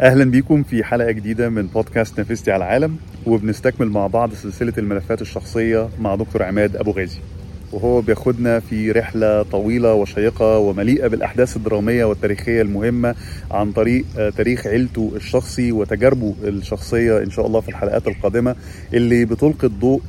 أهلا بيكم في حلقة جديدة من بودكاست نافستي على العالم وبنستكمل مع بعض سلسلة الملفات الشخصية مع دكتور عماد أبو غازي. وهو بياخدنا في رحلة طويلة وشيقة ومليئة بالأحداث الدرامية والتاريخية المهمة عن طريق تاريخ عيلته الشخصي وتجاربه الشخصية إن شاء الله في الحلقات القادمة اللي بتلقي الضوء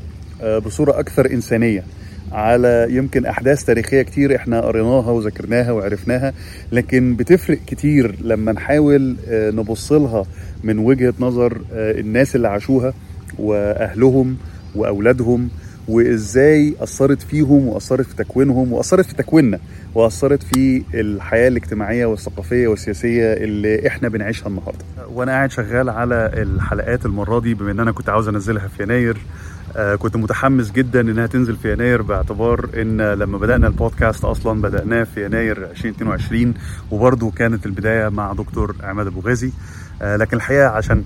بصورة أكثر إنسانية. على يمكن أحداث تاريخية كتير إحنا قريناها وذاكرناها وعرفناها لكن بتفرق كتير لما نحاول نبص لها من وجهة نظر الناس اللي عاشوها وأهلهم وأولادهم وإزاي أثرت فيهم وأثرت في تكوينهم وأثرت في تكويننا وأثرت في الحياة الاجتماعية والثقافية والسياسية اللي إحنا بنعيشها النهارده. وأنا قاعد شغال على الحلقات المرة دي بما إن أنا كنت عاوز أنزلها في يناير آه كنت متحمس جدا إنها تنزل في يناير باعتبار إن لما بدأنا البودكاست أصلا بدأناه في يناير 2022 وبرضه كانت البداية مع دكتور عماد أبو غازي. آه لكن الحقيقة عشان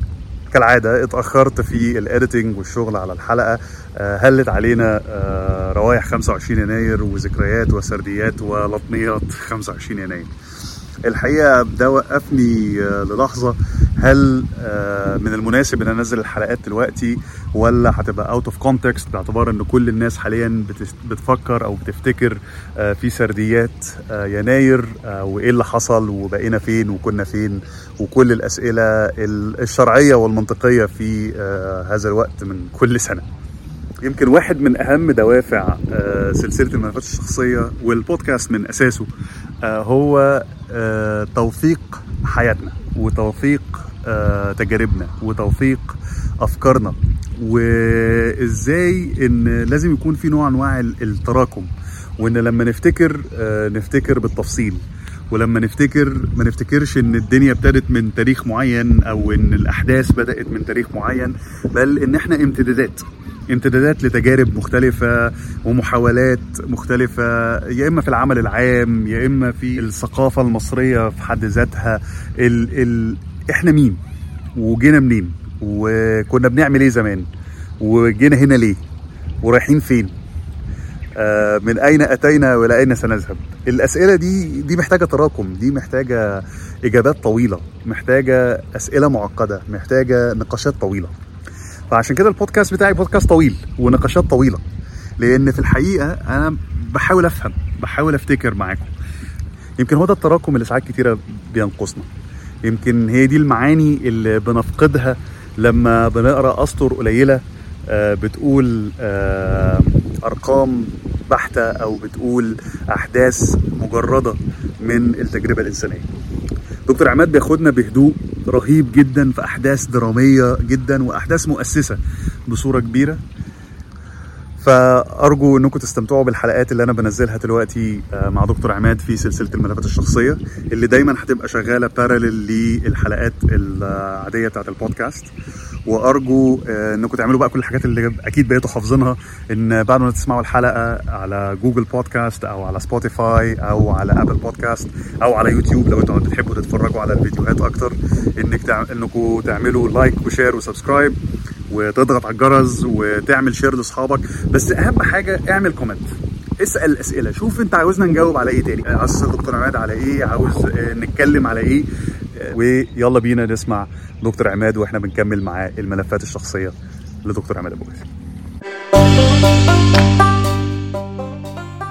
كالعادة اتأخرت في ال editing والشغل على الحلقة هلت علينا روايح 25 يناير وذكريات وسرديات ولطميات 25 يناير. الحقيقة ده وقفني للحظة هل من المناسب إن أنزل الحلقات دلوقتي ولا هتبقى out of context باعتبار إن كل الناس حاليا بتفكر أو بتفتكر في سرديات يناير وإيه اللي حصل وبقينا فين وكنا فين وكل الأسئلة الشرعية والمنطقية في هذا الوقت من كل سنة. يمكن واحد من أهم دوافع سلسلة الملفات الشخصية والبودكاست من أساسه هو توثيق حياتنا وتوثيق تجاربنا وتوثيق أفكارنا. وإزاي إن لازم يكون في نوع أنواع التراكم. وإن لما نفتكر نفتكر بالتفصيل. ولما نفتكر ما نفتكرش إن الدنيا ابتدت من تاريخ معين أو إن الأحداث بدأت من تاريخ معين بل إن إحنا امتدادات. امتدادات لتجارب مختلفة ومحاولات مختلفة يا إما في العمل العام يا إما في الثقافة المصرية في حد ذاتها. ال ال إحنا مين؟ وجينا منين؟ وكنا بنعمل إيه زمان؟ وجينا هنا ليه؟ ورايحين فين؟ من أين أتينا وإلى أين سنذهب؟ الأسئلة دي دي محتاجة تراكم دي محتاجة إجابات طويلة محتاجة أسئلة معقدة محتاجة نقاشات طويلة. فعشان كده البودكاست بتاعي بودكاست طويل ونقاشات طويلة لأن في الحقيقة أنا بحاول أفهم بحاول أفتكر معاكم. يمكن هو ده التراكم اللي ساعات كتيرة بينقصنا. يمكن هي دي المعاني اللي بنفقدها لما بنقرأ أسطر قليلة بتقول أرقام بحتة أو بتقول أحداث مجردة من التجربة الإنسانية. دكتور عماد بياخدنا بهدوء رهيب جدا في أحداث درامية جدا وأحداث مؤسسة بصورة كبيرة. فأرجو إنكم تستمتعوا بالحلقات اللي أنا بنزلها دلوقتي مع دكتور عماد في سلسلة الملفات الشخصية اللي دايما هتبقى شغالة parallel للحلقات العادية بتاعت البودكاست. وأرجو إنكم تعملوا بقى كل الحاجات اللي أكيد بقيتوا حافظينها إن بعد ما تسمعوا الحلقة على جوجل بودكاست أو على سبوتيفاي أو على أبل بودكاست أو على يوتيوب لو أنتوا بتحبوا تتفرجوا على الفيديوهات أكتر إنك. إنكم تعملوا like و share و subscribe وتضغط على الجرس وتعمل share لأصحابك. بس أهم حاجة اعمل comment اسأل أسئلة شوف أنت عاوزنا نجاوب على إيه تاني. عاوز دكتور عماد على إيه؟ عاوز نتكلم على إيه؟ ويلا بينا نسمع دكتور عماد وإحنا بنكمل معاه الملفات الشخصية لدكتور عماد أبو غازي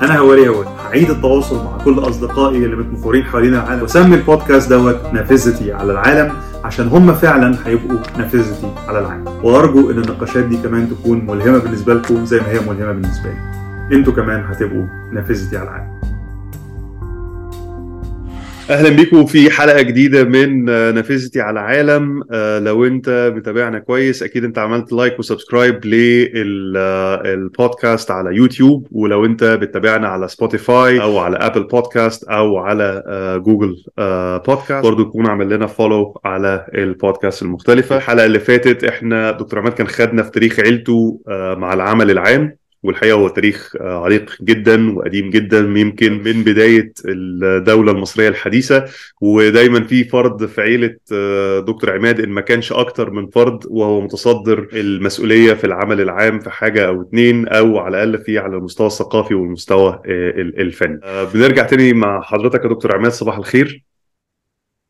أنا هواري هواري. هعيد التواصل مع كل أصدقائي اللي متمفورين حوالين العالم وسمي البودكاست دوت نافذتي على العالم عشان هم فعلا هيبقوا نافذتي على العالم. وأرجو إن النقاشات دي كمان تكون ملهمة بالنسبة لكم زي ما هي ملهمة بالنسبة لي. أنتوا كمان هتبقوا نافذتي على العالم. أهلا بيكم في حلقة جديدة من نافذتي على عالم لو أنت متابعنا كويس أكيد أنت عملت like و subscribe للبودكاست على يوتيوب. ولو أنت بتتابعنا على سبوتيفاي أو على أبل بودكاست أو على جوجل بودكاست برضو تكون عامل لنا follow على البودكاست المختلفة. الحلقة اللي فاتت إحنا دكتور عماد كان خدنا في تاريخ عيلته مع العمل العام. والحقيقة هو تاريخ عريق جدا وقديم جدا يمكن من بداية الدولة المصرية الحديثة ودايما في فرد في عيلة دكتور عماد إن ما كانش أكتر من فرد وهو متصدر المسؤولية في العمل العام في حاجة أو اتنين أو على الأقل في على المستوى الثقافي والمستوى الفني. بنرجع تاني مع حضرتك يا دكتور عماد صباح الخير.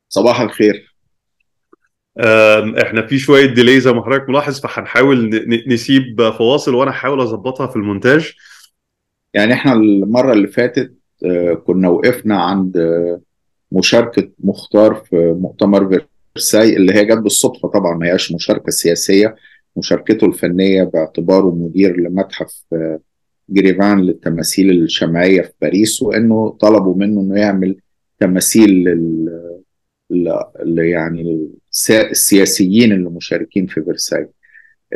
صباح الخير. إحنا في شوية ديلي زي ما حضرتك ملاحظ فهنحاول نسيب فواصل وأنا هحاول أظبطها في المونتاج. يعني إحنا المرة اللي فاتت آه، كنا وقفنا عند آه، مشاركة مختار في مؤتمر فرساي اللي هي جت بالصدفة طبعا ما هياش مشاركة سياسية. مشاركته الفنية باعتباره مدير لمتحف آه، جريفان للتماثيل الشمعية في باريس وإنه طلبوا منه إنه يعمل تماثيل لل يعني السياسيين اللي مشاركين في فرساي.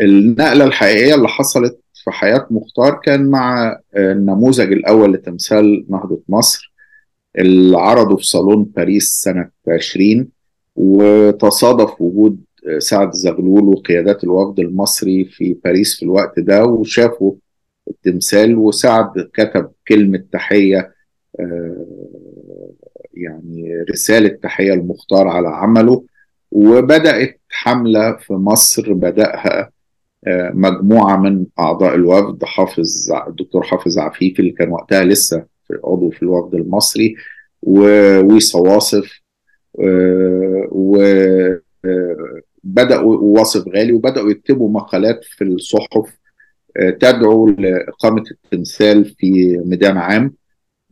النقلة الحقيقية اللي حصلت في حياة مختار كان مع النموذج الأول لتمثال نهضة مصر اللي عرضه في صالون باريس سنة 20 وتصادف وجود سعد زغلول وقيادات الوفد المصري في باريس في الوقت ده وشافوا التمثال وسعد كتب كلمة تحية آه، يعني رسالة تحية المختار على عمله وبدأت حملة في مصر بدأها آه، مجموعة من أعضاء الوفد حافظ الدكتور حافظ عفيفي اللي كان وقتها لسه عضو في الوفد المصري وويصا واصف آه، وبدأوا واصف غالي وبدأوا يكتبوا مقالات في الصحف تدعو لإقامة التمثال في ميدان عام.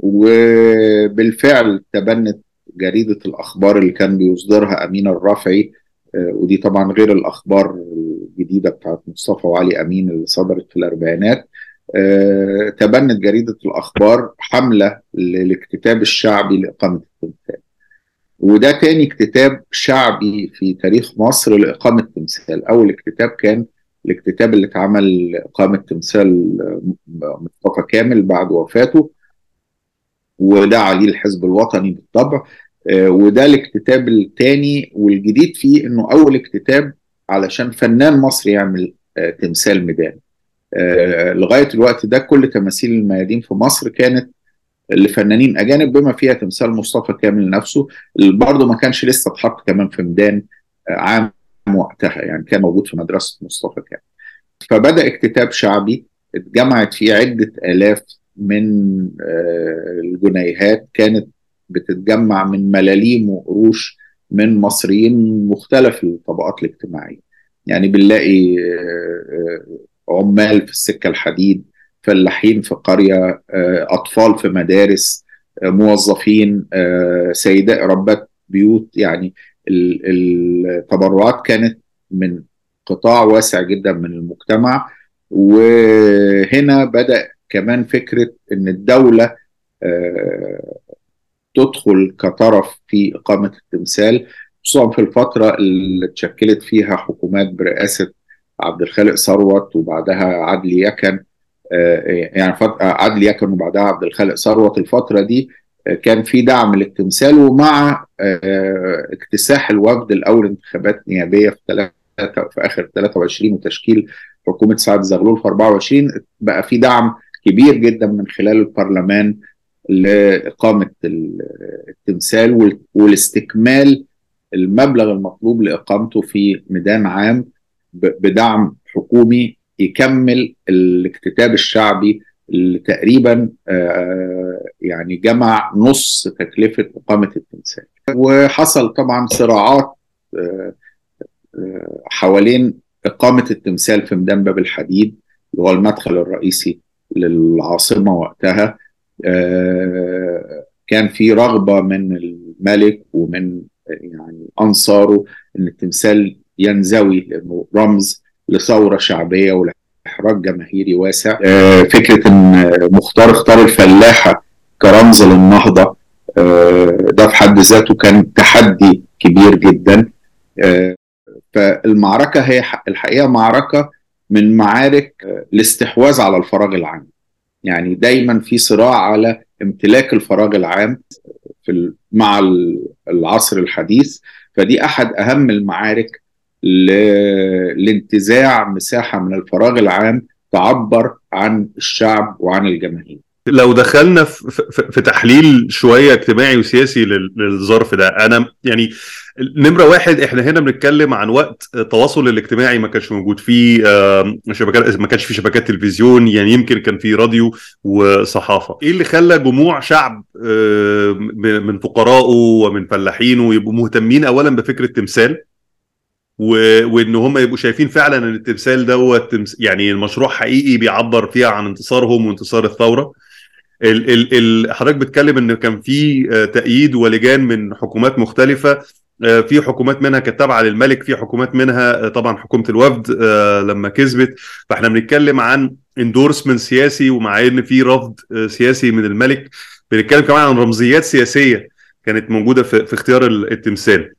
وبالفعل تبنت جريدة الأخبار اللي كان بيصدرها أمين الرافعي آه، ودي طبعا غير الأخبار الجديدة بتاعت مصطفى وعلي أمين اللي صدرت في الأربعينات. آه، تبنت جريدة الأخبار حملة للاكتتاب الشعبي لإقامة التمثال. وده تاني اكتتاب شعبي في تاريخ مصر لإقامة تمثال أول اكتتاب كان الاكتتاب اللي اتعمل إقامة تمثال مصطفى كامل بعد وفاته. وده عليه الحزب الوطني بالطبع آه، وده الاكتتاب الثاني والجديد فيه إنه أول اكتتاب علشان فنان مصري يعمل آه، تمثال ميدان آه، لغاية الوقت ده كل تماثيل الميادين في مصر كانت لفنانين أجانب بما فيها تمثال مصطفى كامل نفسه اللي برضه ما كانش لسه اتحط كمان في ميدان عام وقتها يعني كان موجود في مدرسة مصطفى كامل. فبدأ اكتتاب شعبي اتجمعت فيه عدة آلاف من آه، الجنيهات كانت بتتجمع من ملاليم وقروش من مصريين مختلف الطبقات الاجتماعية. يعني بنلاقي آه، عمال في السكة الحديد فلاحين في قرية آه، أطفال في مدارس موظفين سيدات ربات بيوت. يعني التبرعات كانت من قطاع واسع جدا من المجتمع. وهنا بدأ كمان فكرة إن الدولة آه، تدخل كطرف في إقامة التمثال خصوصا في الفترة اللي اتشكلت فيها حكومات برئاسة عبد الخالق ثروت وبعدها عدلي يكن آه، يعني عدلي يكن وبعدها عبد الخالق ثروت الفترة دي كان في دعم للتمثال ومع آه، اكتساح الوفد الأول انتخابات نيابية في ثلاثة في آخر 23 وتشكيل حكومة سعد زغلول في 24 بقى في دعم كبير جدا من خلال البرلمان لإقامة التمثال والاستكمال المبلغ المطلوب لإقامته في ميدان عام بدعم حكومي يكمل الاكتتاب الشعبي اللي تقريبا آه، يعني جمع نص تكلفة إقامة التمثال. وحصل طبعا صراعات آه، آه، حوالين إقامة التمثال في ميدان باب الحديد اللي هو المدخل الرئيسي للعاصمة وقتها كان في رغبة من الملك ومن يعني أنصاره إن التمثال ينزوي لأنه رمز لثورة شعبية احراج جماهيري واسع. آه، فكرة إن مختار اختار الفلاحة كرمز للنهضة آه، ده في حد ذاته كان تحدي كبير جدا. آه، فالمعركة هي الحقيقة معركة من معارك الاستحواذ على الفراغ العام. يعني دايما في صراع على امتلاك الفراغ العام في مع العصر الحديث. فدي أحد أهم المعارك لانتزاع مساحة من الفراغ العام تعبر عن الشعب وعن الجماهير. لو دخلنا في, تحليل شوية اجتماعي وسياسي للظرف ده أنا يعني نمرة واحد إحنا هنا بنتكلم عن وقت التواصل الاجتماعي ما كانش موجود فيه شبكات ما كانش فيه شبكات تلفزيون يعني يمكن كان فيه راديو وصحافة. إيه اللي خلى جموع شعب من فقرائه ومن فلاحينه يبقوا مهتمين اولا بفكرة تمثال؟ وإن هم يبقوا شايفين فعلا إن التمثال دوت يعني المشروع حقيقي بيعبر فيها عن انتصارهم وانتصار الثورة. ال ال ال حضرتك بتكلم إن كان في تأييد ولجان من حكومات مختلفة في حكومات منها كانت تابعة للملك في حكومات منها طبعا حكومة الوفد لما كسبت. فاحنا بنتكلم عن اندورسمنت سياسي ومع إن في رفض سياسي من الملك. بنتكلم كمان عن رمزيات سياسية كانت موجودة في, في اختيار التمثال.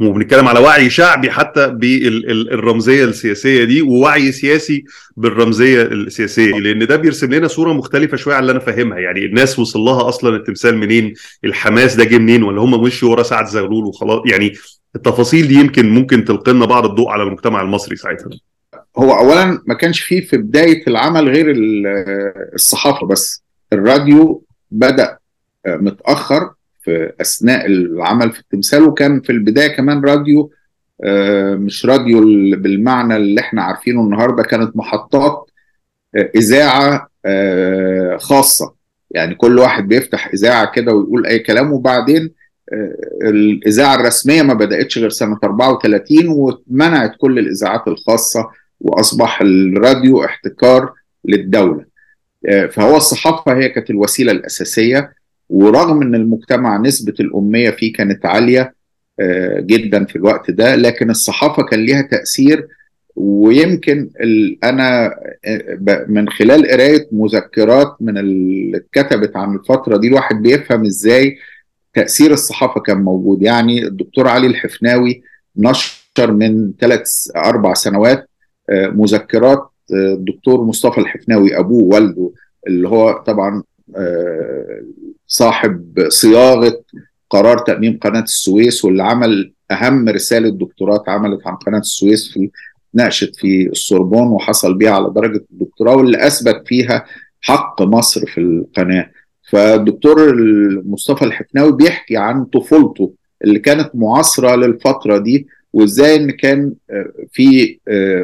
وبنتكلم على وعي شعبي حتى بالرمزية السياسية دي ووعي سياسي بالرمزية السياسية لأن ده بيرسم لنا صورة مختلفة شوية عن اللي أنا فاهمها. يعني الناس وصل لها أصلا التمثال منين؟ الحماس ده جه منين؟ ولا هم مشوا ورا سعد زغلول وخلاص؟ يعني التفاصيل دي يمكن ممكن تلقي لنا بعض الضوء على المجتمع المصري ساعتها. هو اولا ما كانش فيه في بداية العمل غير الصحافة بس. الراديو بدأ متأخر في أثناء العمل في التمثال وكان في البداية كمان راديو مش راديو بالمعنى اللي إحنا عارفينه النهارده كانت محطات إذاعة خاصة. يعني كل واحد بيفتح إذاعة كده ويقول أي كلام وبعدين الإذاعة الرسمية ما بدأتش غير سنة 34 ومنعت كل الإذاعات الخاصة وأصبح الراديو احتكار للدولة. فهو الصحافة هي كانت الوسيلة الأساسية. ورغم إن المجتمع نسبة الأمية فيه كانت عالية جدا في الوقت ده لكن الصحافة كان ليها تأثير ويمكن أنا من خلال قراية مذكرات من اللي اتكتبت عن الفترة دي الواحد بيفهم إزاي تأثير الصحافة كان موجود. يعني الدكتور علي الحفناوي نشر من ثلاث أربع سنوات مذكرات الدكتور مصطفى الحفناوي أبوه والده اللي هو طبعا صاحب صياغة قرار تأميم قناة السويس واللي عمل أهم رسالة دكتوراه عملت عن قناة السويس في ناقشت في السوربون وحصل بيها على درجة الدكتوراه واللي أثبت فيها حق مصر في القناة. فالدكتور مصطفى الحفناوي بيحكي عن طفولته اللي كانت معاصرة للفترة دي وإزاي إن كان في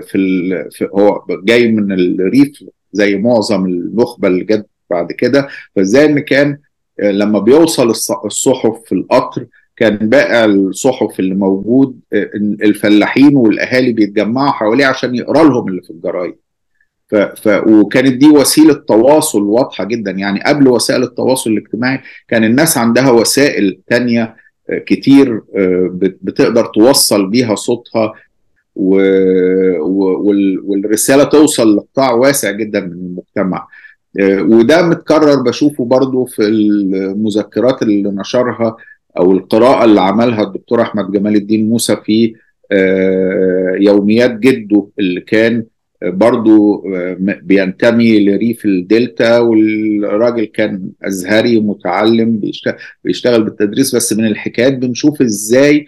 في, في هو جاي من الريف زي معظم النخبه اللي جت بعد كده. فإزاي إن كان لما بيوصل الصحف في القطر كان بائع الصحف اللي موجود الفلاحين والأهالي بيتجمعوا حواليه عشان يقرا لهم اللي في الجرايد. ف... ف... وكانت دي وسيلة تواصل واضحة جدا. يعني قبل وسائل التواصل الاجتماعي كان الناس عندها وسائل تانية كتير بتقدر توصل بيها صوتها و... وال... والرسالة توصل لقطاع واسع جدا من المجتمع. وده متكرر بشوفه برضو في المذكرات اللي نشرها أو القراءة اللي عملها الدكتور أحمد جمال الدين موسى في يوميات جده اللي كان برضو بينتمي لريف الدلتا والراجل كان أزهري متعلم بيشتغل بالتدريس بس من الحكايات بنشوف إزاي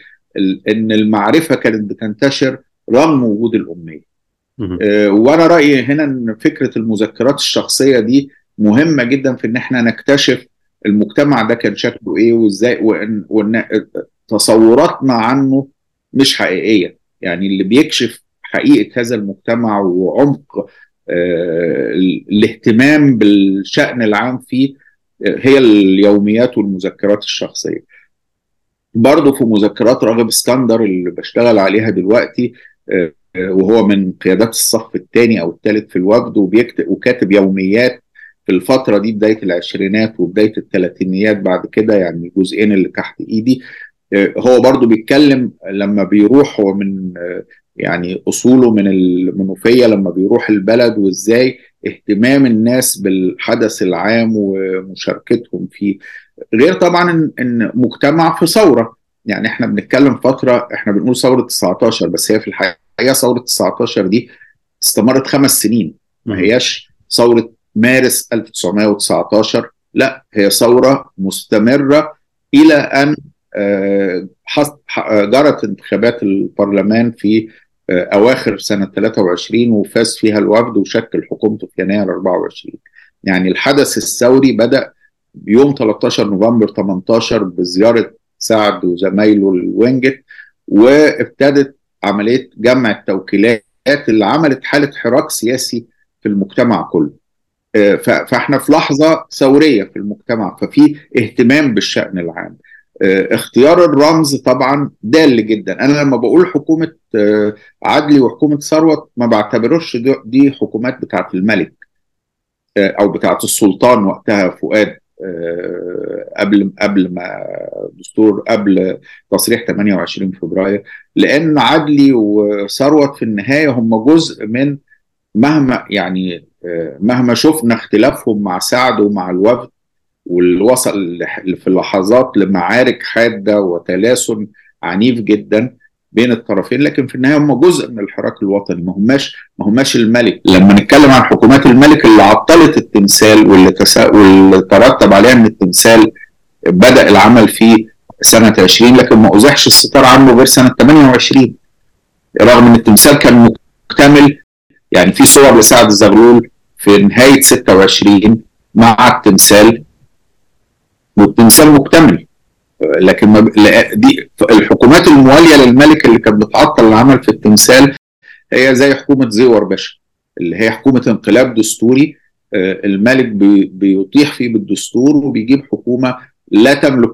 إن المعرفة كانت بتنتشر رغم وجود الأمية. وأنا رأيي هنا إن فكرة المذكرات الشخصية دي مهمة جدا في إن إحنا نكتشف المجتمع ده كان شكله إيه وإزاي وان, وإن تصوراتنا عنه مش حقيقية. يعني اللي بيكشف حقيقة هذا المجتمع وعمق آه الاهتمام بالشأن العام فيه آه هي اليوميات والمذكرات الشخصية. برضه في مذكرات راغب اسكندر اللي بشتغل عليها دلوقتي آه وهو من قيادات الصف الثاني أو الثالث في الوفد وبيكتب وكاتب يوميات في الفترة دي بداية العشرينات وبداية الثلاثينيات بعد كده يعني الجزئين اللي تحت إيدي. هو برضو بيتكلم لما بيروح هو من يعني أصوله من المنوفيه لما بيروح البلد وإزاي اهتمام الناس بالحدث العام ومشاركتهم فيه. غير طبعا ان مجتمع في ثورة. يعني إحنا بنتكلم فترة إحنا بنقول ثورة 19 بس هي في الحقيقة ثورة 19 دي استمرت خمس سنين. ما هياش ثورة مارس 1919 لا هي ثورة مستمرة إلى أن جرت انتخابات البرلمان في أواخر سنة 23 وفاز فيها الوفد وشكل حكومته في يناير 24 يعني الحدث الثوري بدأ يوم 13 نوفمبر 18 بزيارة سعد وزمايله الوينجت وابتدت عملية جمع التوكيلات اللي عملت حالة حراك سياسي في المجتمع كله. فاحنا في لحظة ثورية في المجتمع ففي اهتمام بالشأن العام. اختيار الرمز طبعا دال جدا. أنا لما بقول حكومة عدلي وحكومة ثروت ما بعتبرش دي حكومات بتاعة الملك أو بتاعة السلطان وقتها فؤاد. قبل قبل ما دستور قبل تصريح 28 فبراير لأن عدلي وثروت في النهاية هم جزء من مهما يعني مهما شفنا اختلافهم مع سعد ومع الوفد واللي وصل في اللحظات لمعارك حاده وتلاسن عنيف جدا. بين الطرفين لكن في النهاية هم جزء من الحراك الوطني. ما هماش ما هماش الملك. لما نتكلم عن حكومات الملك اللي عطلت التمثال واللي, تسا... واللي ترتب عليها إن التمثال بدأ العمل فيه سنة 20 لكن ما ازحش الستار عنه غير سنة 28 رغم إن التمثال كان مكتمل يعني في صور لسعد الزغلول في نهاية 26 مع التمثال والتمثال مكتمل. لكن دي الحكومات الموالية للملك اللي كانت بتعطل العمل في التمثال هي زي حكومة زيور باشا اللي هي حكومة انقلاب دستوري. الملك بيطيح فيه بالدستور وبيجيب حكومة لا تملك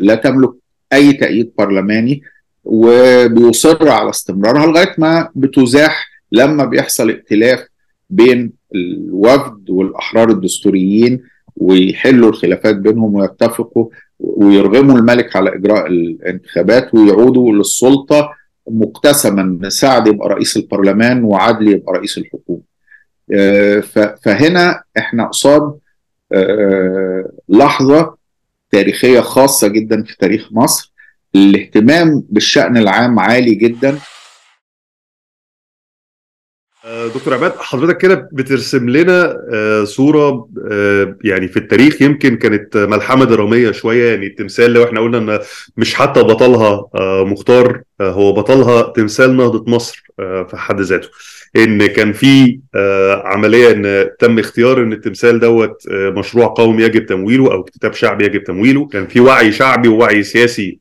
لا تملك أي تأييد برلماني وبيصر على استمرارها لغاية ما بتزاح لما بيحصل ائتلاف بين الوفد والأحرار الدستوريين ويحلوا الخلافات بينهم ويتفقوا ويرغموا الملك على إجراء الانتخابات ويعودوا للسلطة مقتسما إن سعد يبقى رئيس البرلمان وعدل يبقى رئيس الحكومة. فهنا إحنا قصاد لحظة تاريخية خاصة جدا في تاريخ مصر الاهتمام بالشأن العام عالي جدا دكتور عماد حضرتك كده بترسم لنا صورة يعني في التاريخ يمكن كانت ملحمة درامية شوية يعني التمثال لو إحنا قلنا إن مش حتى بطلها مختار هو بطلها تمثال نهضة مصر في حد ذاته. إن كان في عملية إن تم اختيار إن التمثال دوت مشروع قومي يجب تمويله أو كتاب شعبي يجب تمويله. كان في وعي شعبي ووعي سياسي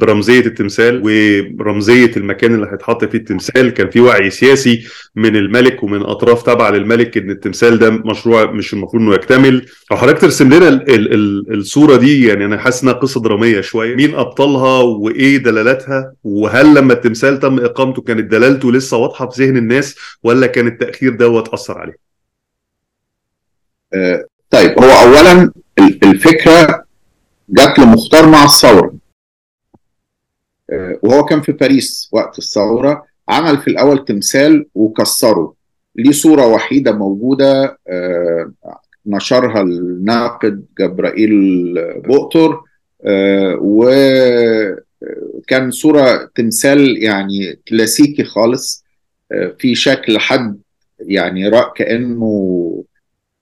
برمزية التمثال ورمزيه المكان اللي هيتحط فيه التمثال. كان في وعي سياسي من الملك ومن أطراف تابعة للملك إن التمثال ده مشروع مش المفروض إنه يكتمل. لو حضرتك ترسم لنا ال ال ال الصورة دي يعني أنا حاسس إنها قصة درامية شوية. مين أبطالها وإيه دلالاتها؟ وهل لما التمثال تم إقامته كانت دلالته لسه واضحة في ذهن الناس ولا كان التأخير دوت أثر عليه؟ آه طيب هو اولا الفكرة جات لمختار مع الثورة. آه وهو كان في باريس وقت الثورة عمل في الأول تمثال وكسره. ليه صورة وحيدة موجودة آه نشرها الناقد جبرائيل بؤتر آه وكان صورة تمثال يعني كلاسيكي خالص. آه في شكل حد يعني رأى كأنه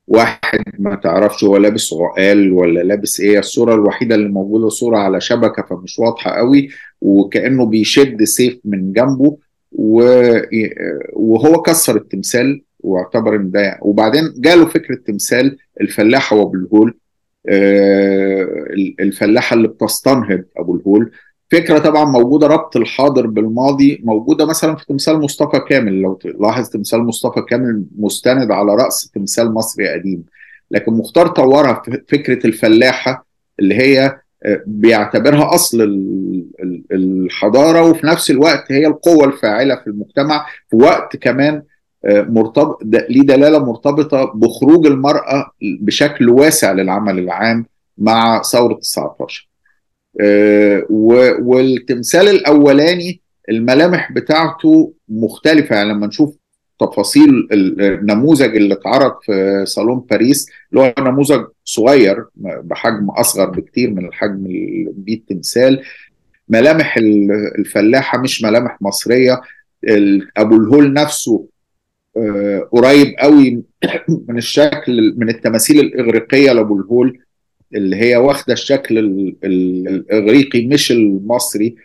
واحد ما تعرفش هو لابس عقال ولا لابس إيه الصورة الوحيدة اللي موجودة صورة على شبكة فمش واضحة قوي وكأنه بيشد سيف من جنبه وهو كسر التمثال واعتبر إن ده وبعدين جاله فكرة تمثال الفلاحه وابو الهول الفلاحة اللي بتستنهض أبو الهول فكرة طبعا موجودة ربط الحاضر بالماضي موجودة مثلا في تمثال مصطفى كامل. لو تلاحظ تمثال مصطفى كامل مستند على رأس تمثال مصري قديم. لكن مختار طورها في فكرة الفلاحة اللي هي بيعتبرها أصل الحضارة وفي نفس الوقت هي القوة الفاعلة في المجتمع في وقت كمان مرتبط ليه دلالة مرتبطة بخروج المرأة بشكل واسع للعمل العام مع ثورة 19 والتمثال الأولاني الملامح بتاعته مختلفة. يعني لما نشوف تفاصيل النموذج اللي اتعرض في صالون باريس اللي هو نموذج صغير بحجم أصغر بكتير من الحجم اللي التمثال. ملامح الفلاحة مش ملامح مصرية. أبو الهول نفسه قريب قوي من الشكل من التماثيل الإغريقية لأبو الهول. اللي هي واخدة الشكل الإغريقي مش المصري.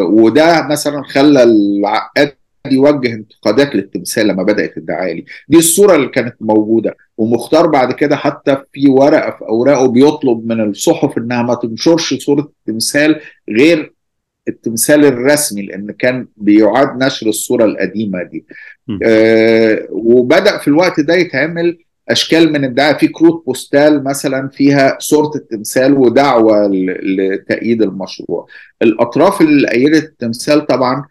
وده مثلا خلى العقاد يوجه انتقادات للتمثال لما بدأت الدعاية دي دي الصورة اللي كانت موجودة. ومختار بعد كده حتى في ورقة في أوراقه بيطلب من الصحف إنها ما تنشرش صورة التمثال غير التمثال الرسمي لأن كان بيعاد نشر الصورة القديمة دي. آه وبدأ في الوقت ده يتعمل أشكال من الدعاية. في كروت بوستال مثلا فيها صورة التمثال ودعوة لتأييد المشروع. الأطراف اللي أيدت التمثال طبعا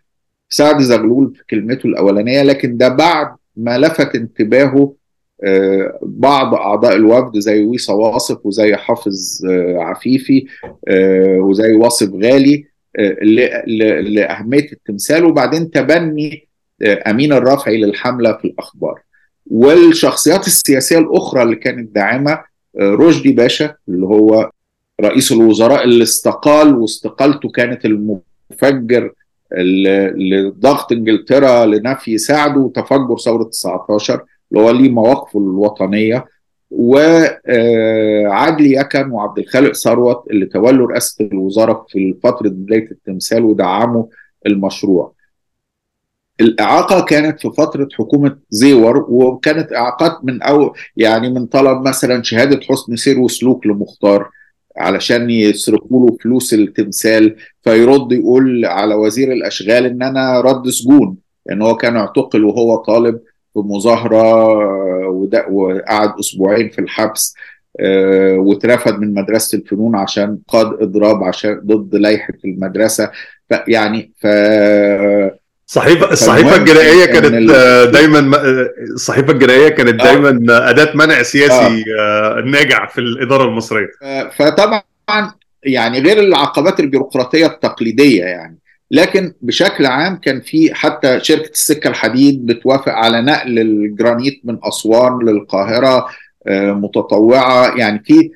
سعد زغلول في كلمته الأولانية لكن ده بعد ما لفت انتباهه بعض أعضاء الوفد زي ويصا واصف وزي حافظ عفيفي وزي واصف غالي لأهمية التمثال. وبعدين تبني امين الرافعي للحملة في الأخبار. والشخصيات السياسية الأخرى اللي كانت داعمة رشدي باشا اللي هو رئيس الوزراء اللي استقال واستقالته كانت المفجر لضغط إنجلترا لنفي ساعده وتفجر ثورة 19 اللي هو ليه مواقفه الوطنية وعدلي يكن وعبد الخالق ثروت اللي تولوا رئاسة الوزاره في فترة بداية التمثال ودعموا المشروع. الإعاقة كانت في فترة حكومة زيور وكانت إعاقات من أو يعني من طلب مثلا شهادة حسن سير وسلوك لمختار علشان يصرفوا له فلوس التمثال فيرد يقول على وزير الأشغال إن أنا رد سجون لأن يعني هو كان اعتقل وهو طالب في مظاهرة وقعد أسبوعين في الحبس واترفد من مدرسة الفنون عشان قاد إضراب عشان ضد لائحة المدرسة فيعني ف الصحيفه الصحيفه الجنائية كانت دايما الصحيفه الجنائية كانت دايما أداة منع سياسي آه. ناجع في الإدارة المصرية. فطبعا يعني غير العقبات البيروقراطية التقليدية يعني لكن بشكل عام كان في حتى شركة السكة الحديد بتوافق على نقل الجرانيت من أسوان للقاهرة متطوعة. يعني في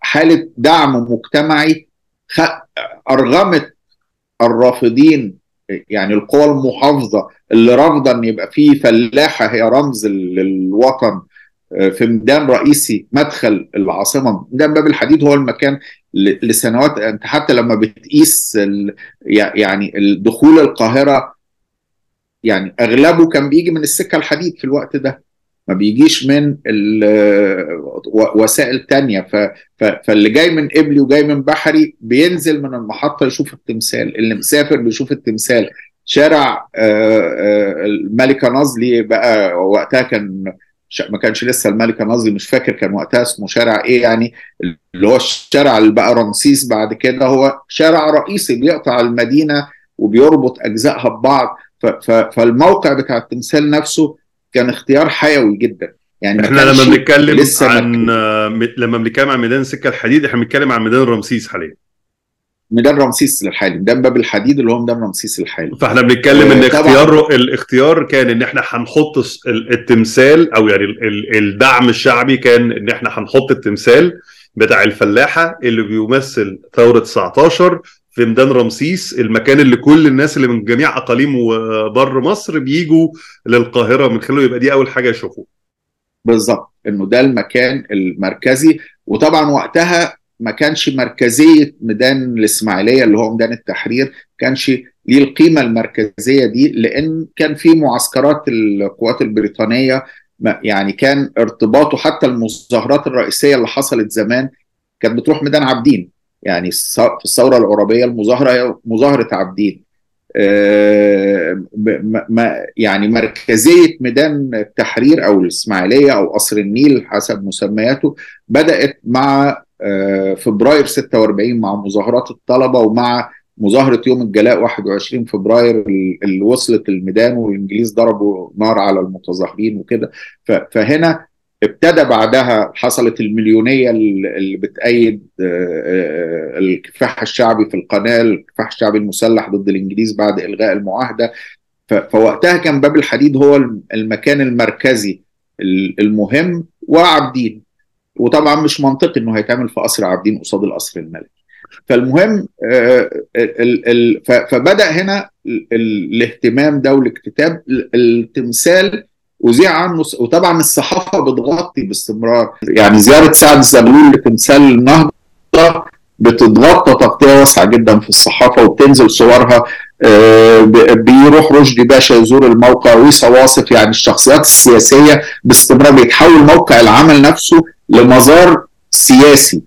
حالة دعم مجتمعي أرغمت الرافضين يعني القوى المحافظة اللي رافضة إن يبقى في فلاحة هي رمز للوطن في ميدان رئيسي مدخل العاصمة. ميدان باب الحديد هو المكان لسنوات أنت حتى لما بتقيس يعني دخول القاهرة يعني أغلبه كان بيجي من السكة الحديد في الوقت ده. ما بيجيش من وسائل تانية. فاللي جاي من قبلي وجاي من بحري بينزل من المحطة يشوف التمثال. اللي مسافر بيشوف التمثال. شارع الملكة نازلي بقى وقتها كان ما كانش لسه الملكة نازلي مش فاكر كان وقتها اسمه شارع إيه يعني. اللي هو الشارع اللي بقى رمسيس بعد كده هو شارع رئيسي بيقطع المدينة وبيربط أجزائها ببعض. فالموقع بتاع التمثال نفسه كان اختيار حيوي جدا. يعني إحنا لما بنتكلم لسه عن لما بنتكلم عن ميدان سكة الحديد إحنا بنتكلم عن ميدان رمسيس حاليا. ميدان رمسيس الحالي ميدان باب الحديد اللي هو ميدان رمسيس الحالي. فإحنا بنتكلم إن اختيار الاختيار كان إن إحنا هنحط التمثال أو يعني الدعم الشعبي كان إن إحنا هنحط التمثال بتاع الفلاحة اللي بيمثل ثورة 19 في ميدان رمسيس المكان اللي كل الناس اللي من جميع أقاليم وبر مصر بيجوا للقاهرة من خلاله يبقى دي أول حاجة يشوفوها. بالظبط إنه ده المكان المركزي. وطبعا وقتها ما كانش مركزية ميدان الإسماعيلية اللي هو ميدان التحرير كانش ليه القيمة المركزية دي لأن كان في معسكرات القوات البريطانية يعني كان ارتباطه حتى المظاهرات الرئيسية اللي حصلت زمان كانت بتروح ميدان عابدين. يعني في الثورة العربية المظاهرة هي مظاهرة عابدين. يعني مركزية ميدان التحرير أو الإسماعيلية أو قصر النيل حسب مسمياته بدأت مع فبراير 46 مع مظاهرات الطلبة ومع مظاهرة يوم الجلاء 21 فبراير اللي وصلت الميدان والإنجليز ضربوا نار على المتظاهرين وكده. فهنا ابتدى بعدها حصلت المليونية اللي بتأيد الكفاح الشعبي في القناة الكفاح الشعبي المسلح ضد الإنجليز بعد إلغاء المعاهدة. فوقتها كان باب الحديد هو المكان المركزي المهم وعابدين وطبعا مش منطقي إنه هيتعمل في قصر عابدين قصاد القصر الملكي. فالمهم فبدأ هنا الاهتمام ده والاكتتاب. التمثال وذيع عنه وطبعا الصحافة بتغطي باستمرار. يعني زيارة سعد زغلول لتمثال النهضة بتتغطى تغطية واسعة جدا في الصحافة وبتنزل صورها بيروح رشدي باشا يزور الموقع ويسا واصف يعني الشخصيات السياسية باستمرار بيتحول موقع العمل نفسه لمزار سياسي.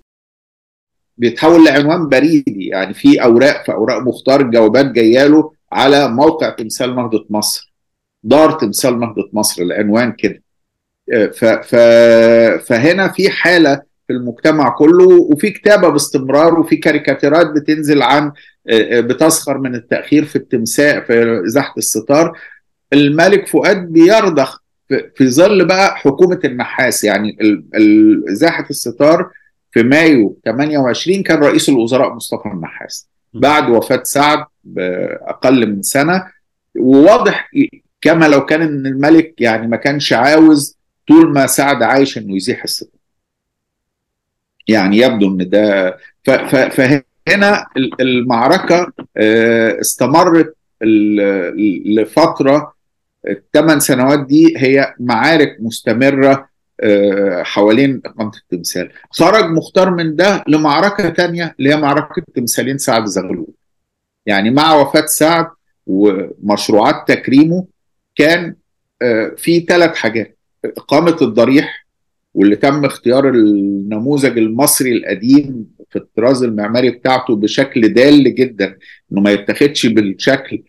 بيتحول لعنوان بريدي يعني في أوراق في أوراق مختار جوابات جاية له على موقع تمثال نهضة مصر. دار تمثال نهضه مصر العنوان كده. ف فهنا في حالة في المجتمع كله وفي كتابة باستمرار وفي كاريكاتيرات بتنزل عن بتسخر من التأخير في التمساح في ازاحه الستار. الملك فؤاد بيرضخ في ظل بقى حكومة النحاس. يعني ازاحه الستار في مايو 28 كان رئيس الوزراء مصطفى النحاس. بعد وفاة سعد بأقل من سنة وواضح كما لو كان إن الملك يعني ما كانش عاوز طول ما سعد عايش إنه يزيح الستار يعني يبدو إن ده فهنا المعركة استمرت لفترة الثمان سنوات دي هي معارك مستمرة حوالين إقامة التمثال خرج مختار من ده لمعركة تانية اللي هي معركة تمثالين سعد زغلول. يعني مع وفاة سعد ومشروعات تكريمه كان في ثلاث حاجات. إقامة الضريح واللي تم اختيار النموذج المصري القديم في الطراز المعماري بتاعته بشكل دال جدا إنه ما يتخذش بالشكل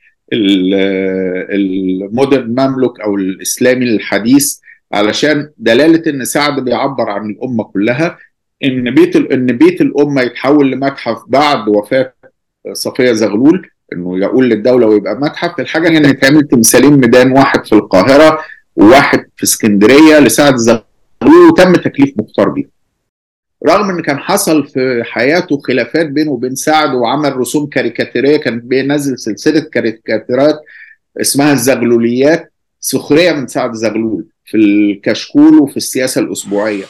المودرن مملوك أو الإسلامي الحديث علشان دلالة إن سعد بيعبر عن الأمة كلها إن بيت إن بيت الأمة يتحول لمتحف بعد وفاة صفية زغلول. إنه يقول للدولة ويبقى متحف. الحاجة ان يتعمل تمثالين ميدان واحد في القاهرة وواحد في اسكندرية لسعد زغلول وتم تكليف مختار بيه رغم إن كان حصل في حياته خلافات بينه وبين سعد وعمل رسوم كاريكاتيرية كان بينزل سلسلة كاريكاتيرات اسمها الزغلوليات سخرية من سعد زغلول في الكشكول وفي السياسة الأسبوعية.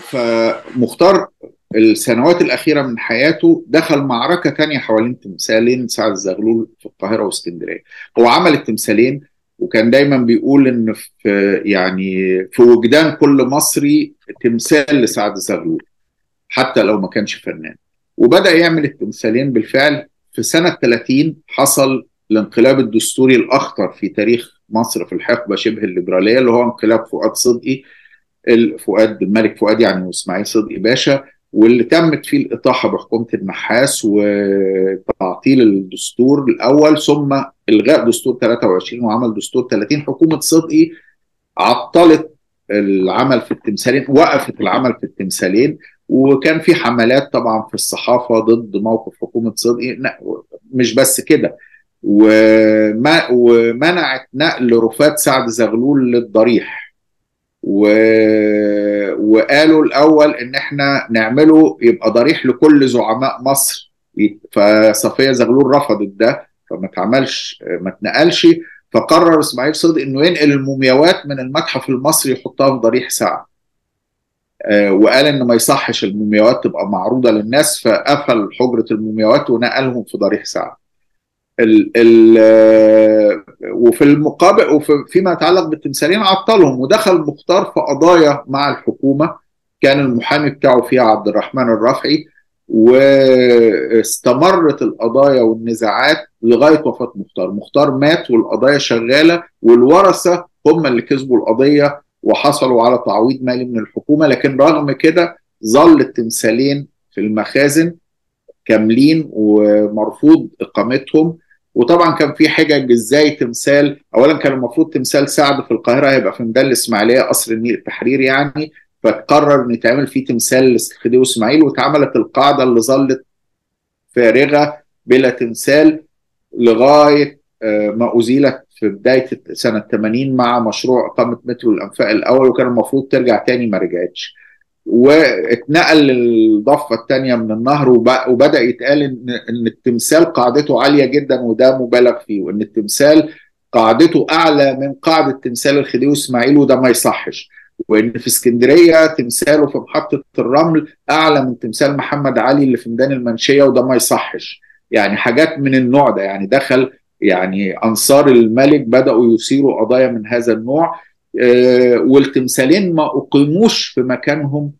فمختار السنوات الأخيرة من حياته دخل معركة تانية حوالين تمثالين سعد زغلول في القاهرة واسكندرية. هو عمل التمثالين وكان دايما بيقول إن في يعني في وجدان كل مصري تمثال لسعد زغلول حتى لو ما كانش فنان. وبدأ يعمل التمثالين بالفعل في سنة 30 حصل الانقلاب الدستوري الأخطر في تاريخ مصر في الحقبة شبه الليبرالية اللي هو انقلاب فؤاد صدقي فؤاد الملك فؤاد يعني واسماعيل صدقي باشا. واللي تمت فيه الإطاحة بحكومة النحاس وتعطيل الدستور الأول ثم إلغاء دستور 23 وعمل دستور 30 حكومة صدقي عطلت العمل في التمثالين وقفت العمل في التمثالين. وكان في حملات طبعا في الصحافة ضد موقف حكومة صدقي مش بس كده. ومنعت نقل رفات سعد زغلول للضريح. و... وقالوا الأول إن إحنا نعمله يبقى ضريح لكل زعماء مصر. فصفية زغلول رفضت ده فما اتعملش ما اتنقلش. فقرر إسماعيل صدقي إنه ينقل المومياوات من المتحف المصري يحطها في ضريح سعد آه وقال إن ما يصحش المومياوات تبقى معروضة للناس فقفل حجرة المومياوات ونقلهم في ضريح سعد ال ال وفي المقابل وفي فيما يتعلق بالتمثالين عطلهم ودخل مختار في قضايا مع الحكومة. كان المحامي بتاعه فيها عبد الرحمن الرافعي واستمرت القضايا والنزاعات لغاية وفاة مختار، مختار مات والقضايا شغالة والورثة هم اللي كسبوا القضية وحصلوا على تعويض مالي من الحكومة. لكن رغم كده ظل التمثالين في المخازن كاملين ومرفوض إقامتهم. وطبعا كان في حجج إزاي تمثال اولا كان المفروض تمثال سعد في القاهرة هيبقى في ميدان الإسماعيلية قصر النيل التحرير يعني فقرر ان يتعمل فيه تمثال لخديوي إسماعيل واتعملت القاعدة اللي ظلت فارغة بلا تمثال لغاية ما أزيلت في بداية سنة 80 مع مشروع إقامة مترو الأنفاق الأول وكان المفروض ترجع تاني ما رجعتش. واتنقل للضفة الثانية من النهر وبدأ يتقال ان إن التمثال قاعدته عالية جدا وده مبالغ فيه وإن التمثال قاعدته أعلى من قاعدة تمثال الخديوي إسماعيل وده ما يصحش. وإن في اسكندرية تمثاله في محطة الرمل أعلى من تمثال محمد علي اللي في ميدان المنشية وده ما يصحش. يعني حاجات من النوع ده يعني دخل يعني أنصار الملك بدأوا يثيروا قضايا من هذا النوع. والتمثالين ما أقيموش في مكانهم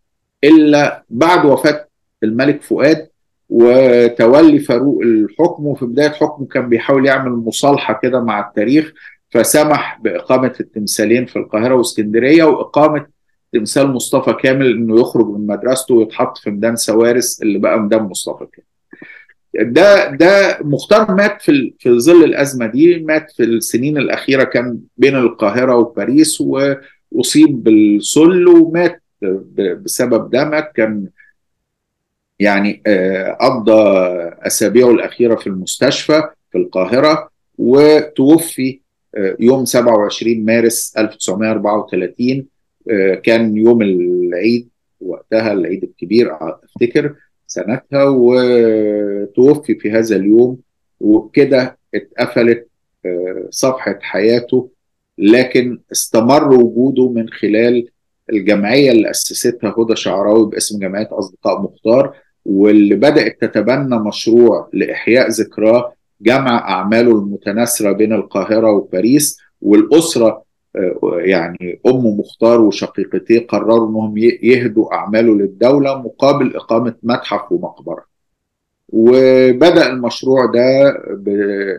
إلا بعد وفاة الملك فؤاد وتولي فاروق الحكم وفي بداية حكمه كان بيحاول يعمل مصالحة كده مع التاريخ فسمح بإقامة التمثالين في القاهرة وإسكندرية وإقامة تمثال مصطفى كامل إنه يخرج من مدرسته ويتحط في ميدان سوارس اللي بقى ميدان مصطفى كامل. ده ده مختار مات في في ظل الأزمة دي مات في السنين الأخيرة كان بين القاهرة وباريس وأصيب بالسل ومات بسبب ده مات كان يعني قضى أسابيعه الأخيرة في المستشفى في القاهرة وتوفي يوم 27 مارس 1934 كان يوم العيد وقتها العيد الكبير افتكر سنتها وتوفي في هذا اليوم وبكده اتقفلت صفحة حياته لكن استمر وجوده من خلال الجمعية اللي أسستها هدى شعراوي باسم جمعية أصدقاء مختار واللي بدأت تتبنى مشروع لإحياء ذكراه جمع أعماله المتناثرة بين القاهرة وباريس والأسرة يعني أم مختار وشقيقتيه قرروا أنهم يهدوا أعماله للدولة مقابل إقامة متحف ومقبرة. وبدأ المشروع ده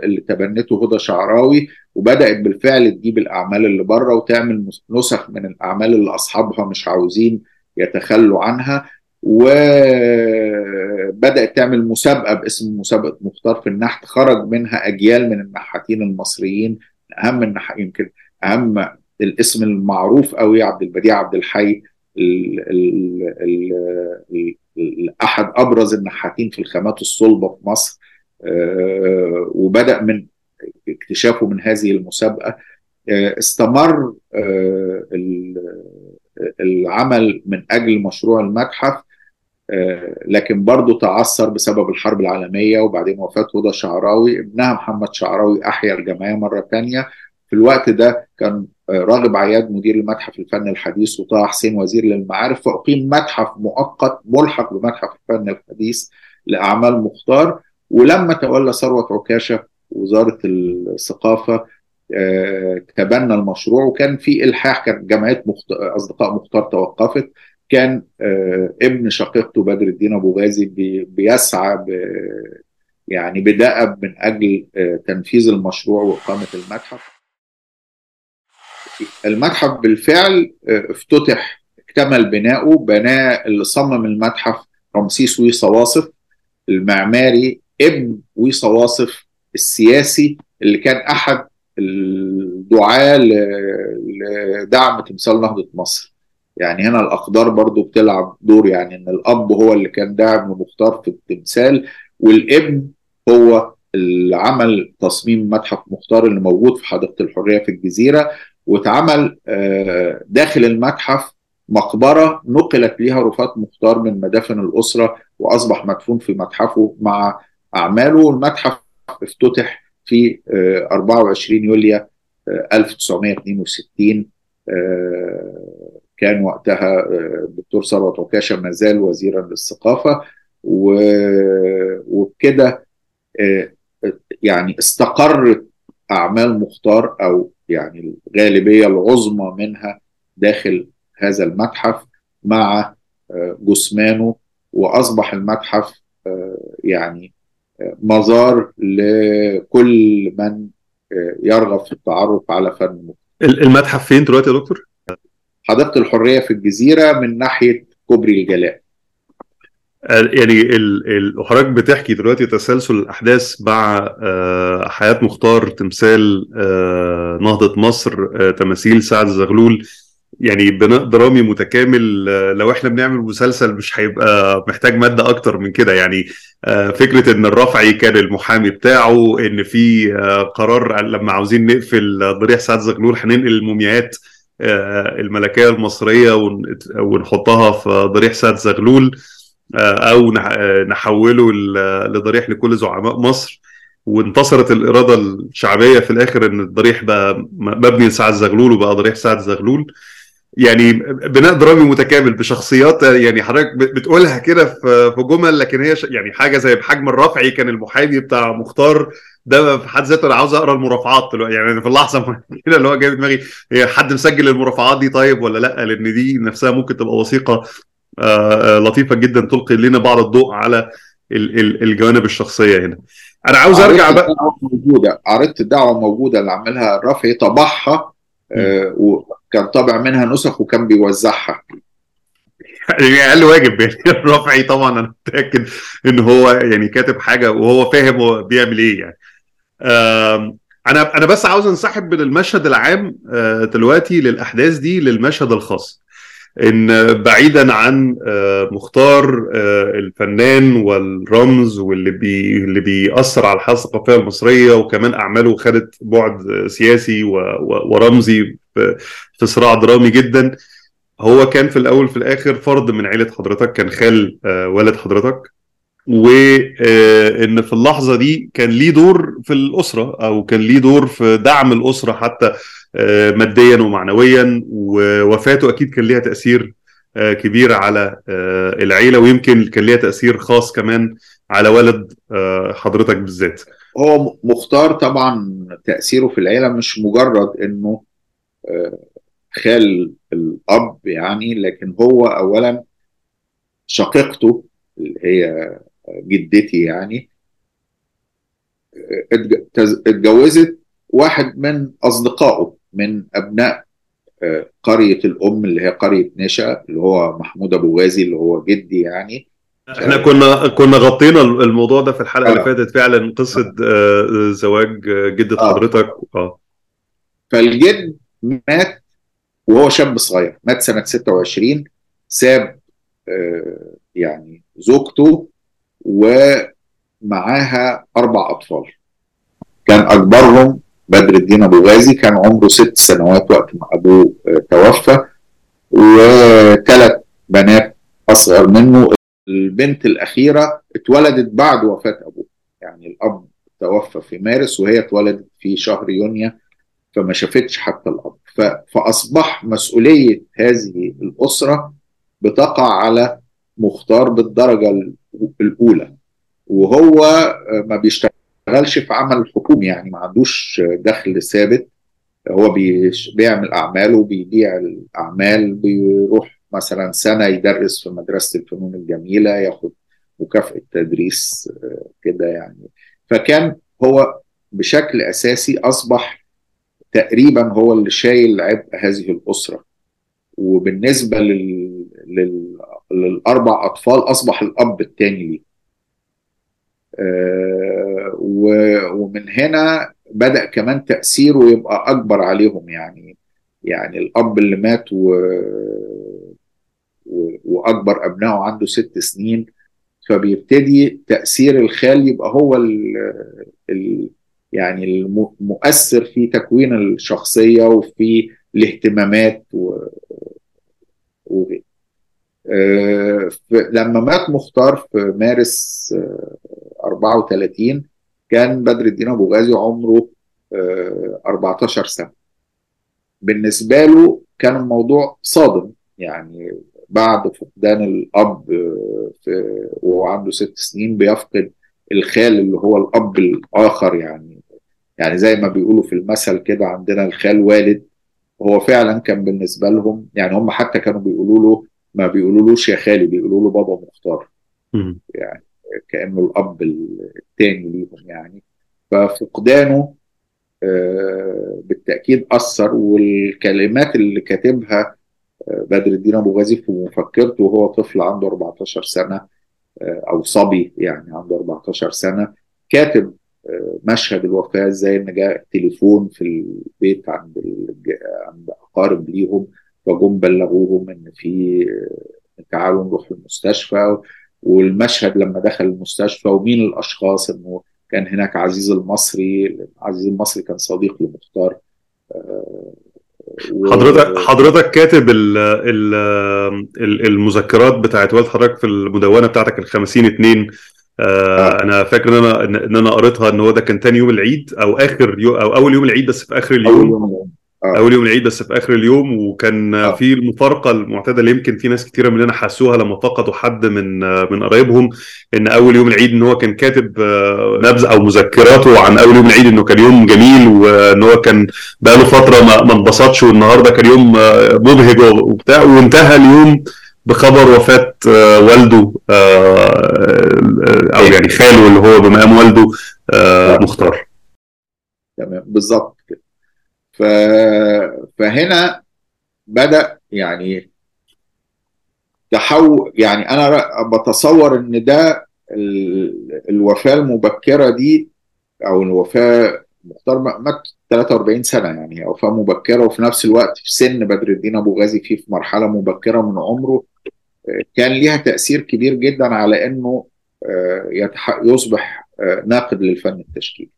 اللي تبنته هدى شعراوي وبدأت بالفعل تجيب الأعمال اللي بره وتعمل نسخ من الأعمال اللي أصحابها مش عاوزين يتخلوا عنها. وبدأت تعمل مسابقة باسم مسابقة مختار في النحت خرج منها أجيال من النحاتين المصريين أهم النح... يمكن اهم الاسم المعروف قوي عبد البديع عبد الحي ال ال ال ال احد أبرز النحاتين في الخامات الصلبة في مصر أه وبدأ من اكتشافه من هذه المسابقة أه استمر أه العمل من أجل مشروع المتحف لكن برضه تعثر بسبب الحرب العالمية وبعدين وفاة هدى شعراوي ابنها محمد شعراوي أحيا الجمعيه مرة ثانية في الوقت ده كان راغب عياد مدير المتحف الفن الحديث وطه حسين وزير للمعارف فأقيم متحف مؤقت ملحق بمتحف الفن الحديث لأعمال مختار. ولما تولى ثروت عكاشة وزارة الثقافة تبنى المشروع. وكان في إلحاح كانت جمعية مخت... أصدقاء مختار توقفت. كان ابن شقيقته بدر الدين أبو غازي بي... بيسعى ب... يعني بدأب من أجل تنفيذ المشروع وإقامة المتحف. المتحف بالفعل افتتح اكتمل بناؤه بناه اللي صمم المتحف رمسيس ويصا واصف المعماري ابن ويصا واصف السياسي اللي كان أحد الدعاة لدعم تمثال نهضة مصر. يعني هنا الأقدار برضو بتلعب دور يعني إن الأب هو اللي كان داعم لمختار في التمثال والابن هو اللي عمل تصميم متحف مختار اللي موجود في حديقة الحرية في الجزيرة. واتعمل داخل المتحف مقبرة نقلت ليها رفات مختار من مدافن الأسرة وأصبح مدفون في متحفه مع أعماله. والمتحف افتتح في 24 يوليو 1962 كان وقتها الدكتور ثروت عكاشة ما زال وزيرا للثقافة. وبكده يعني استقرت أعمال مختار أو يعني الغالبية العظمى منها داخل هذا المتحف مع جثمانه وأصبح المتحف يعني مزار لكل من يرغب في التعرف على فن المتحف فين دلوقتي يا دكتور؟ حديقة الحرية في الجزيرة من ناحية كوبري الجلاء يعني حضرتك بتحكي دلوقتي تسلسل الأحداث مع حياة مختار تمثال نهضة مصر تماثيل سعد زغلول. يعني بناء درامي متكامل لو إحنا بنعمل مسلسل مش هيبقى محتاج مادة أكتر من كده. يعني فكرة إن الرافعي كان المحامي بتاعه إن في قرار لما عاوزين نقفل ضريح سعد زغلول هننقل المومياوات الملكية المصرية ونحطها في ضريح سعد زغلول. أو نحوله لضريح لكل زعماء مصر. وانتصرت الإرادة الشعبية في الآخر إن الضريح بقى مبني لسعد زغلول وبقى ضريح سعد زغلول. يعني بناء درامي متكامل بشخصيات يعني حضرتك بتقولها كده في جمل لكن هي يعني حاجة زي بحجم الرافعي كان المحامي بتاع مختار ده في حد ذاته أنا عاوز أقرأ المرافعات يعني في اللحظة كده اللي هو جاي دماغي هي حد مسجل المرافعات دي طيب ولا لأ؟ لأن دي نفسها ممكن تبقى وثيقة لطيفة جدا تلقي لنا بعض الضوء على الجوانب الشخصية هنا. أنا عاوز أرجع بقى. موجودة. عرضت الدعوة موجودة اللي عملها الرافعي طبعها آه وكان طابع منها نسخ وكان بيوزعها. يعني أقل واجب يعني الرفعي طبعا أنا متأكد إن هو يعني كاتب حاجة وهو فاهم هو بيعمل إيه يعني. أنا أنا بس عاوز أنسحب من المشهد العام آه، دلوقتي للأحداث دي للمشهد الخاص. إن بعيدا عن آه، مختار آه، الفنان والرمز واللي بي اللي بيأثر على الحاله الثقافية المصرية وكمان أعماله خدت بعد سياسي ورمزي في صراع درامي جدا. هو كان في الأول في الآخر فرد من عيلة حضرتك كان خال آه، والد حضرتك. وان في اللحظة دي كان ليه دور في الأسرة أو كان ليه دور في دعم الأسرة حتى ماديا ومعنويا ووفاته أكيد كان ليها تأثير آه، كبير على آه، العيلة ويمكن كان ليها تأثير خاص كمان على والد آه، حضرتك بالذات. هو مختار طبعا تأثيره في العيلة مش مجرد إنه آه، خال الأب يعني لكن هو أولا شقيقته اللي هي جدتي يعني اتجوزت واحد من أصدقائه. من أبناء آه، قرية الأم اللي هي قرية نشا اللي هو محمود أبو غازي اللي هو جدي يعني. إحنا كنا كنا غطينا الموضوع ده في الحلقة اللي آه. فاتت فعلا قصة آه، زواج آه، جده آه. حضرتك. آه. فالجد مات وهو شاب صغير مات سنة 26 ساب آه، يعني زوجته ومعاها أربع أطفال. كان أكبرهم بدر الدين أبو غازي كان عمره ست سنوات وقت ما أبوه آه، توفى وثلاث بنات أصغر منه. البنت الأخيرة اتولدت بعد وفاة أبوه. يعني الأب توفى في مارس وهي اتولدت في شهر يونيو فما شافتش حتى الأب. ف- فأصبح مسؤولية هذه الأسرة بتقع على مختار بالدرجة ال- الأولى وهو ما بيشتغلش في عمل حكومي يعني ما عندوش دخل ثابت. هو بيعمل أعماله بيبيع الأعمال بيروح مثلا سنة يدرس في مدرسة الفنون الجميلة ياخد مكافأة تدريس كده يعني. فكان هو بشكل أساسي أصبح تقريبا هو اللي شايل عبء هذه الأسرة. وبالنسبة لل... لل... للأربع أطفال أصبح الأب الثاني ليه. آه، ومن هنا بدأ كمان تأثيره يبقى أكبر عليهم يعني يعني الأب اللي مات و... و... وأكبر أبنائه عنده ست سنين فبيبتدي تأثير الخال يبقى هو ال... ال... يعني المؤثر في تكوين الشخصية وفي الاهتمامات و... وغيره آه، لما مات مختار في مارس آه، 34 كان بدر الدين أبو غازي عمره آه، 14 سنة. بالنسبة له كان الموضوع صادم يعني بعد فقدان الأب آه، في وهو عنده ست سنين بيفقد الخال اللي هو الأب الآخر يعني يعني زي ما بيقولوا في المثل كده عندنا الخال والد. هو فعلا كان بالنسبة لهم يعني هم حتى كانوا بيقولوا له ما بيقولولوش يا خالي بيقولوا له بابا مختار. مم. كأنه الأب الثاني ليهم يعني. ففقدانه آه، بالتأكيد أثر والكلمات اللي كاتبها آه، بدر الدين أبو غازي في مفكرته وهو طفل عنده 14 سنة آه، أو صبي يعني عنده 14 سنة كاتب مشهد الوفاة إزاي إن جاء تليفون في البيت عند عند أقارب ليهم فجم بلغوهم إن في تعالوا نروح المستشفى والمشهد لما دخل المستشفى ومين الأشخاص إنه كان هناك عزيز المصري عزيز المصري كان صديق لمختار آه، و- حضرتك حضرتك كاتب ال ال ال- المذكرات بتاعت والد حضرتك في المدونة بتاعتك ال 50 2 آه. أنا فاكر إن أنا إن أنا قريتها إن هو ده كان تاني يوم العيد أو آخر يوم أو أول يوم العيد بس في آخر اليوم. يوم آه. أول يوم العيد بس في آخر اليوم وكان آه. في المفارقة المعتادة اللي يمكن في ناس كتيرة مننا حسوها لما فقدوا حد من من قرايبهم إن أول يوم العيد إن هو كان كاتب آه، نبذة أو مذكراته عن أول يوم العيد إنه كان يوم جميل وإن هو كان بقاله فترة ما انبسطش والنهاردة كان يوم آه، مبهج وبتاع وانتهى اليوم بخبر وفاة آه، والده آه، آه، أو يعني خاله اللي هو بمقام والده آه، مختار تمام بالظبط ف... فهنا بدأ يعني تحول يعني أنا بتصور إن ده الوفاة المبكرة دي أو الوفاة مختار مات 43 سنة يعني وفاة مبكرة وفي نفس الوقت في سن بدر الدين أبو غازي فيه في مرحلة مبكرة من عمره كان ليها تأثير كبير جدا على إنه يصبح ناقد للفن التشكيلي.